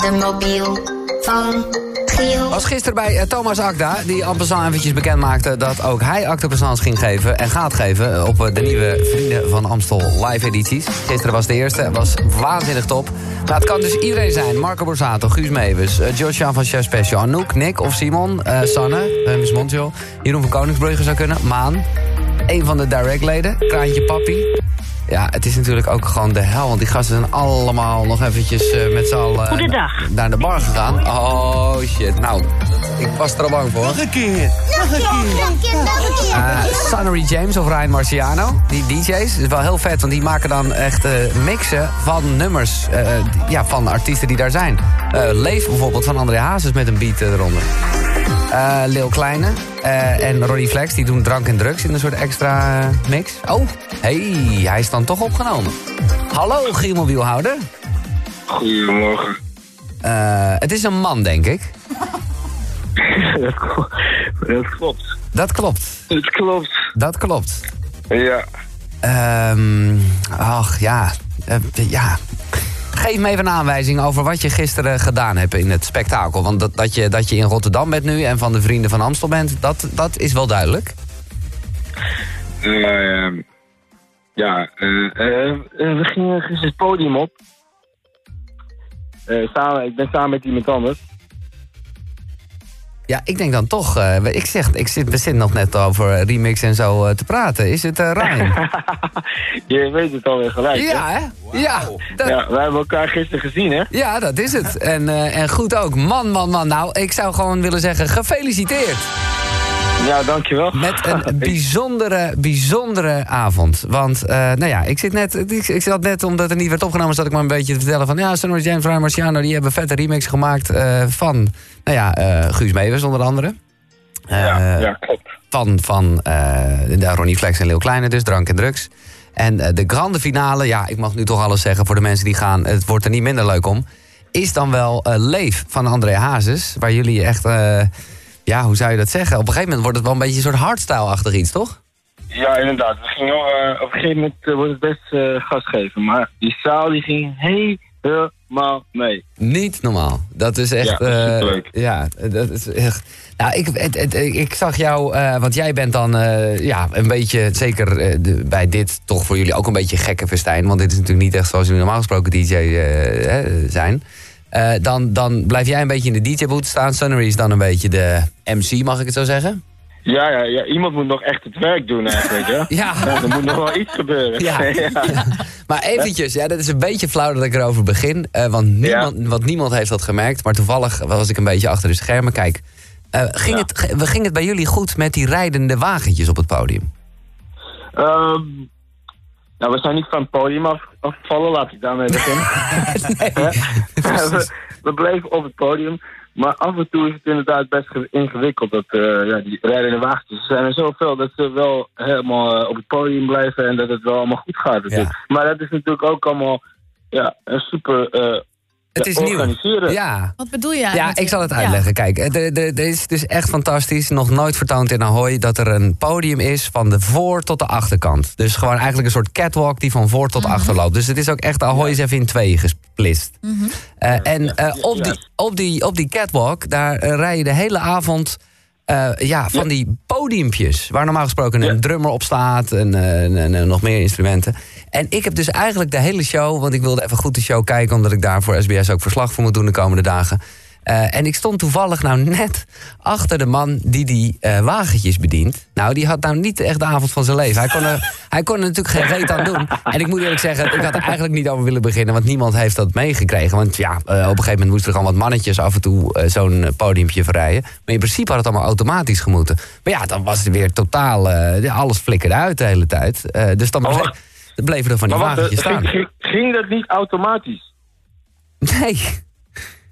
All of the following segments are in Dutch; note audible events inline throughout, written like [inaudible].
de mobiel van Giel. Was gisteren bij eh, Thomas Akda, die passant eventjes bekend maakte dat ook hij acte présence ging geven en gaat geven eh, op eh, de nieuwe Vrienden van Amstel live edities. Gisteren was de eerste, was waanzinnig top. Maar het kan dus iedereen zijn. Marco Borsato, Guus Meeuwis, uh, Joshua van Chef Special, Anouk, Nick of Simon, eh, Sanne, uh, Miss Montreal, Jeroen van Koningsbrugge zou kunnen, Maan, een van de directleden, Kraantje Papi. Ja, het is natuurlijk ook gewoon de hel, want die gasten zijn allemaal nog eventjes eh, met z'n allen Goedendag. naar de bar gegaan. Oh shit, nou, ik was er al bang voor. Nog een keer. Nog een keer. Uh, Sonnery James of Ryan Marciano, die DJ's, is wel heel vet, want die maken dan echt eh, mixen van nummers eh, ja, van artiesten die daar zijn. Eh Leef bijvoorbeeld van André Hazes met een beat eh, eronder. Eh Lil Kleine eh, en Ronnie Flex, die doen drank en drugs in een soort extra eh, mix. Oh, hey, hij is dan toch opgenomen. Hallo, Gielmobielhouder. Goedemorgen. Eh het is een man, denk ik. [laughs] dat, kl- dat klopt. Dat klopt, klopt. dat klopt. Ja. Ehm ach ja, ja. Geef me even een aanwijzing over wat je gisteren gedaan hebt in het spektakel. Want dat, dat, je, dat je in Rotterdam bent nu en van de Vrienden van Amstel bent, dat, dat is wel duidelijk. Eh, ehm, ja, eh, eh, eh, we gingen gisteren het podium op. Samen, ik ben samen met iemand anders. Ja, ik denk dan toch, eh, ik zeg, ik zit, we zitten nog net over remix en zo eh, te praten. Is het eh Ryan? [laughs] Je weet het alweer gelijk, ja, hè? hè? Ja, dat, Ja, wij hebben elkaar gisteren gezien, hè? ja, dat is het. En, eh, en goed ook. Man, man, man. Nou, ik zou gewoon willen zeggen, gefeliciteerd. Ja, dankjewel. Met een [laughs] bijzondere, bijzondere avond. Want, eh, nou ja, ik zit net, ik, ik zat net, omdat er niet werd opgenomen, zat ik maar een beetje te vertellen van, ja, Sonora James, Ryan Marciano, die hebben vette remix gemaakt eh, van, nou ja, eh, Guus Meeuwis onder andere. ja, ja, klopt. Van, van de Ronnie Flex en Leeuw Kleine dus, drank en drugs. En de grande finale, ja, ik mag nu toch alles zeggen voor de mensen die gaan, het wordt er niet minder leuk om, is dan wel Leef van André Hazes, waar jullie echt, ja, hoe zou je dat zeggen? Op een gegeven moment wordt het wel een beetje een soort hardstyle-achtig iets, toch? Ja, inderdaad. We gingen, eh, op een gegeven moment eh, wordt het best eh gas geven. Maar die zaal die ging helemaal mee. Niet normaal. Dat is echt. Ja, dat is eh, superleuk. ja, dat is echt. Nou, ik, het, het- ik zag jou, eh, want jij bent dan eh, ja, een beetje, zeker eh, de- bij dit toch voor jullie ook een beetje gekke festijn. Want dit is natuurlijk niet echt zoals jullie normaal gesproken DJ eh, zijn. Eh, dan, dan blijf jij een beetje in de DJ-boot staan. Sunnery is dan een beetje de MC, mag ik het zo zeggen? Ja, ja, ja, iemand moet nog echt het werk doen eigenlijk, hè? [laughs] Ja. Ja, er moet nog wel iets gebeuren. [laughs] Ja. Maar eventjes, ja, dat is een beetje flauw dat ik erover begin. eh, want, niemand, want niemand heeft dat gemerkt. Maar toevallig was ik een beetje achter de schermen. Kijk, eh, ging, het, we- ging het bij jullie goed met die rijdende wagentjes op het podium? Ehm, nou, we zijn niet van het podium af, afgevallen, laat ik daarmee beginnen. [laughs] we, we bleven op het podium. Maar af en toe is het inderdaad best ge- ingewikkeld. Dat, eh, ja, die rijdende wagentjes er zijn er zoveel dat ze wel helemaal eh, op het podium blijven en dat het wel allemaal goed gaat. Maar dat is natuurlijk ook allemaal ja, een super eh, Het ja, is nieuw. Ja. Wat bedoel je Ja, eigenlijk? ik zal het Ja. uitleggen. Kijk, er- er is dus echt fantastisch. Nog nooit vertoond in Ahoy dat er een podium is van de voor tot de achterkant. Dus gewoon eigenlijk een soort catwalk die van voor tot Mhm. achter loopt. Dus het is ook echt, Ahoy is even in tweeën gesplitst. Eh, en eh, op, die, op, die, op die catwalk, daar eh, rij je de hele avond... eh, ja, van die podiumpjes, waar normaal gesproken een Ja. drummer op staat en, eh, en, en nog meer instrumenten. En ik heb dus eigenlijk de hele show, want ik wilde even goed de show kijken, omdat ik daar voor SBS ook verslag voor moet doen de komende dagen. Eh, en ik stond toevallig nou net achter de man die die eh, wagentjes bedient. Nou, die had nou niet echt de avond van zijn leven. Hij kon er, [laughs] hij kon er natuurlijk geen reet aan doen. En ik moet eerlijk zeggen, ik had er eigenlijk niet over willen beginnen... want niemand heeft dat meegekregen. Want ja, eh, op een gegeven moment moesten er gewoon wat mannetjes... af en toe zo'n podiumpje verrijden. Maar in principe had het allemaal automatisch gemoeten. Maar ja, dan was het weer totaal... eh, alles flikkerde uit de hele tijd. Eh, dus dan Oh, bleef- bleven er van die wagentjes staan. ging, ging dat niet automatisch? Nee.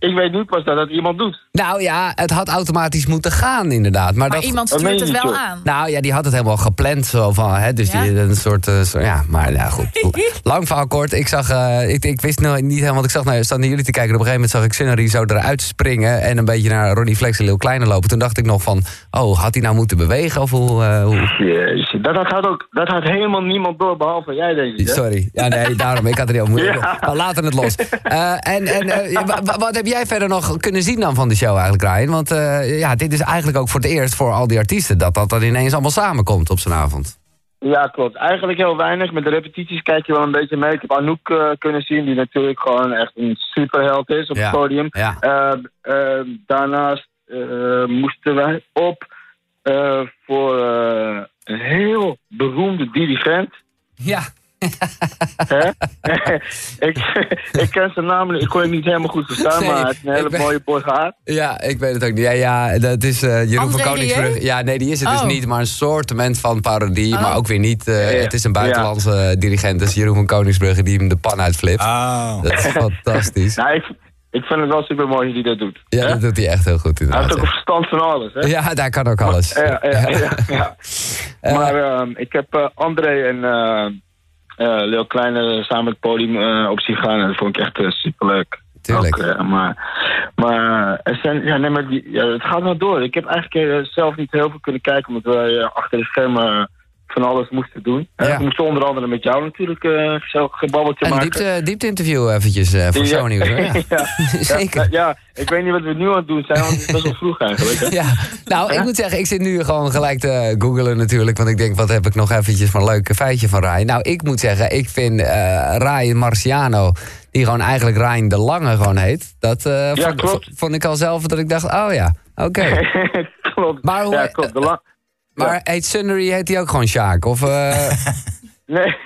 Ik weet nu pas dat dat iemand doet. Nou ja, het had automatisch moeten gaan inderdaad. Maar, Maar dat, iemand stuurt het je wel niet, aan. Nou ja, die had het helemaal gepland zo van, hè, dus Ja? die een soort, eh, zo- ja, maar ja goed. [laughs] Lang verhaal kort, ik zag, eh, ik, ik wist nou niet helemaal, want ik zag naar, zat naar jullie te kijken. en Op een gegeven moment zag ik Sunnery zo eruit springen en een beetje naar Ronnie Flex en Leeuw Kleine lopen. Toen dacht ik nog van, oh, had hij nou moeten bewegen of hoe? eh, hoe? Jezus, dat, dat, had ook, dat had helemaal niemand door, behalve jij, denk ik. hè? Sorry, ja nee, daarom, ik had er heel moeilijk. [laughs] Ja. Maar laten het los. Eh, en en eh, wat heb jij verder nog kunnen zien dan van de show eigenlijk, Ryan? Want eh, ja, dit is eigenlijk ook voor het eerst voor al die artiesten... dat dat dan ineens allemaal samenkomt op zijn avond. Ja, klopt. Eigenlijk heel weinig. Met de repetities kijk je wel een beetje mee. Ik heb Anouk eh, kunnen zien, die natuurlijk gewoon echt een superheld is op Ja, het podium. ja. Eh, daarnaast moesten wij op voor een heel beroemde dirigent. Ja. [laughs] Ik, ik ken zijn naam, niet. ik kon hem niet helemaal goed verstaan, Nee, maar hij heeft een hele ben- mooie borg haar. Ja, ik weet het ook niet. Ja, ja dat is eh, Jeroen van Koningsbrug. Ja, nee, die is het dus Oh. niet, maar een soortement van parodie. Oh. Maar ook weer niet. eh, Ja. Het is een buitenlandse dirigent, dus Jeroen van Koningsbrugge, die hem de pan uitflipt. Oh. Dat is fantastisch. [laughs] Nou, ik, ik vind het wel super mooi hoe hij dat doet. Ja, Hè? dat doet hij echt heel goed hij heeft inderdaad. ook een verstand van alles, hè? Ja, daar kan ook alles. Ja, ja, ja. ja. [laughs] Eh, maar ehm, ik heb eh, André en eh eh, Leo Kleine samen het podium eh, op gaan. Dat vond ik echt eh, superleuk. Tuurlijk. Ook, eh, maar maar, er zijn, ja, nee, maar die, ja, het gaat wel door. Ik heb eigenlijk eh, zelf niet heel veel kunnen kijken, omdat wij eh, achter de schermen van alles moesten doen. Ja. We moesten onder andere met jou natuurlijk een gezellig gebabbeltje Een maken. diepte, diepte-interview eventjes eh, voor Ja. Show Nieuws. hoor. [laughs] Ja. ja. [laughs] Zeker. Ja, ik weet niet wat we nu aan het doen zijn, want het is best wel vroeg eigenlijk. Hè? Ja, nou, ik moet zeggen, ik zit nu gewoon gelijk te googelen natuurlijk. Want ik denk, wat heb ik nog eventjes van een leuk feitje van Ryan? Nou, ik moet zeggen, ik vind eh Ryan Marciano, die gewoon eigenlijk Ryan de Lange gewoon heet. Dat Ja, vond, klopt. vond ik al zelf dat ik dacht, oh ja, oké. [laughs] klopt. Maar hoe- ja, klopt. De la- Maar heet Sunnery, heet hij ook gewoon Sjaak? Of, eh, [laughs] Nee,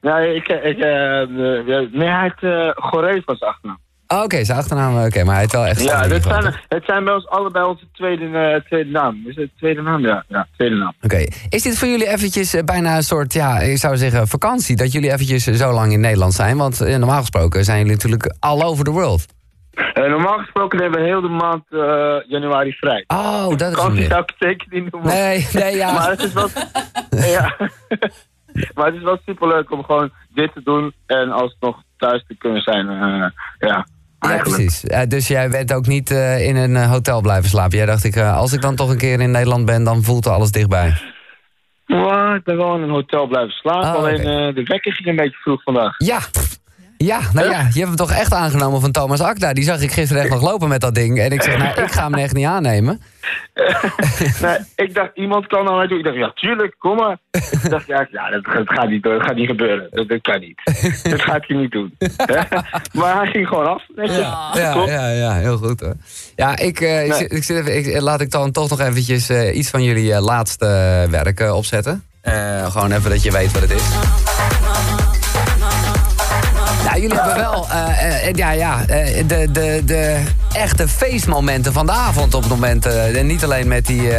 nee, ik, ik, eh, eh, ja, nee, hij heet uh, Goreef als achternaam. oh, oké, zijn achternaam, oké, maar hij heet wel echt Ja, dit zijn, het zijn bij ons allebei onze tweede, tweede naam. Is het tweede naam? Ja, ja tweede naam. Oké, is dit voor jullie eventjes bijna een soort, ja, ik zou zeggen vakantie? Dat jullie eventjes zo lang in Nederland zijn? Want normaal gesproken zijn jullie natuurlijk all over the world. Eh, normaal gesproken hebben we heel de maand eh, januari vrij. Oh, dat is zou ik zeker niet noemen. Nee, nee, ja. Maar het is wel... [laughs] ja. [laughs] maar het is wel superleuk om gewoon dit te doen en alsnog thuis te kunnen zijn. eh, ja, precies. Dus jij bent ook niet in een hotel blijven slapen. Jij dacht, ik, als ik dan toch een keer in Nederland ben, dan voelt alles dichtbij. Maar ik ben wel in een hotel blijven slapen. Oh, alleen de wekker ging een beetje vroeg vandaag. Ja. Ja, nou ja, je hebt hem toch echt aangenomen van Thomas Akda. Die zag ik gisteren echt nog lopen met dat ding. En ik zeg, nou, ik ga hem echt niet aannemen. [laughs] nee, ik dacht, iemand kan al naartoe. Ik dacht, ja, tuurlijk, kom maar. ik dacht, ja, ja dat, dat gaat niet, dat gaat niet gebeuren. Dat, dat kan niet. dat gaat hij niet doen. maar hij ging gewoon af. Ja, ja, ja, heel goed hoor. Ja, ik, eh, ik, Nee. zit, ik zit even, ik, laat ik dan toch nog eventjes eh, iets van jullie eh, laatste werk eh, opzetten. Eh, gewoon even dat je weet wat het is. Nou, jullie hebben wel eh, eh, ja, ja, eh, de, de, de echte feestmomenten van de avond op het moment. en niet alleen met die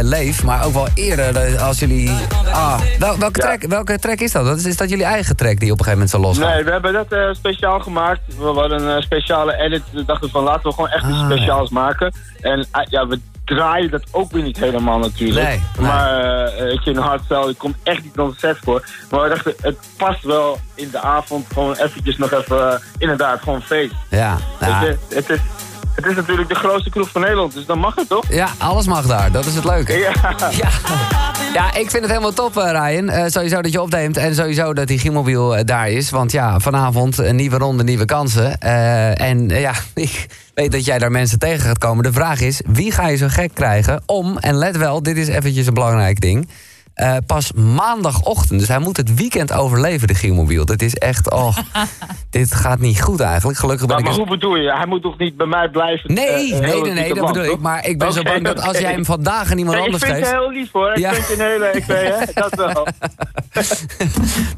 leef, maar ook wel eerder als jullie... Ah, wel, welke, Ja. track, welke track is dat? dat is, is dat jullie eigen track die op een gegeven moment zo losgaat? Nee, we hebben dat speciaal gemaakt. We hadden een speciale edit. We dachten van laten we gewoon echt iets Ah, speciaals maken. En ja, we draaien dat ook weer niet helemaal natuurlijk. Nee, nee. Maar eh, ik in hardstyle, ik kom echt niet onze set voor. Maar we dachten, het past wel in de avond. Gewoon eventjes nog even, eh, inderdaad, gewoon feest. Ja, nou, Weet je, het, is, het is natuurlijk de grootste kroeg van Nederland, dus dan mag het toch? ja, alles mag daar. Dat is het leuke. Ja. Ja. Ja, ik vind het helemaal top, eh, Ryan. Eh, sowieso dat je opneemt en sowieso dat die Gielmobiel eh, daar is. Want ja, vanavond een nieuwe ronde, nieuwe kansen. En ja, [laughs] ik weet dat jij daar mensen tegen gaat komen. De vraag is, wie ga je zo gek krijgen om... en let wel, dit is eventjes een belangrijk ding... eh, pas maandagochtend. Dus hij moet het weekend overleven, de Gielmobiel. Dat is echt, oh, [laughs] dit gaat niet goed eigenlijk. Gelukkig ben Maar, ik... maar een- hoe bedoel je? Hij moet toch niet bij mij blijven? Nee, eh, nee, heel nee, het dat bedoel ik. Maar ik ben zo bang dat als jij hem vandaag aan iemand Nee, ik anders vind je geeft... heel lief hoor. Ja. Ik vind je een hele, ik weet hè, [laughs] dat wel. [laughs]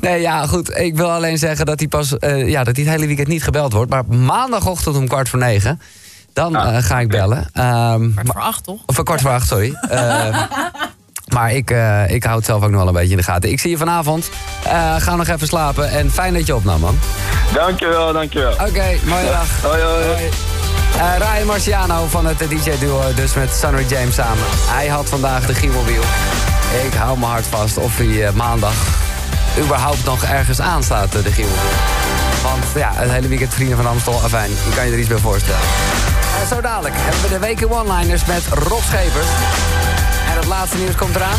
Nee, ja, goed. Ik wil alleen zeggen dat hij pas eh, ja, dat hij het hele weekend niet gebeld wordt. Maar maandagochtend om kwart voor negen. Dan Ah. eh, ga ik bellen. Ehm, Kwart voor acht, toch? of eh, kwart voor acht, sorry. Maar ik, eh, ik hou het zelf ook nog wel een beetje in de gaten. Ik zie je vanavond. Eh, ga nog even slapen. En fijn dat je opnam, man. Dankjewel, dankjewel. Oké, mooie dag. Hoi, hoi. Hoi. Eh, Ryan Marciano van het DJ-duo, dus met Sunny James samen. Hij had vandaag de Gielmobiel. Ik hou me hard vast of hij maandag überhaupt nog ergens aanstaat, eh, de Gielmobiel. Want ja, het hele weekend Vrienden van Amstel, afijn, je kan je er iets bij voorstellen. Zo dadelijk hebben we de weken one-liners met Rob Schepers. Laatste nieuws komt eraan.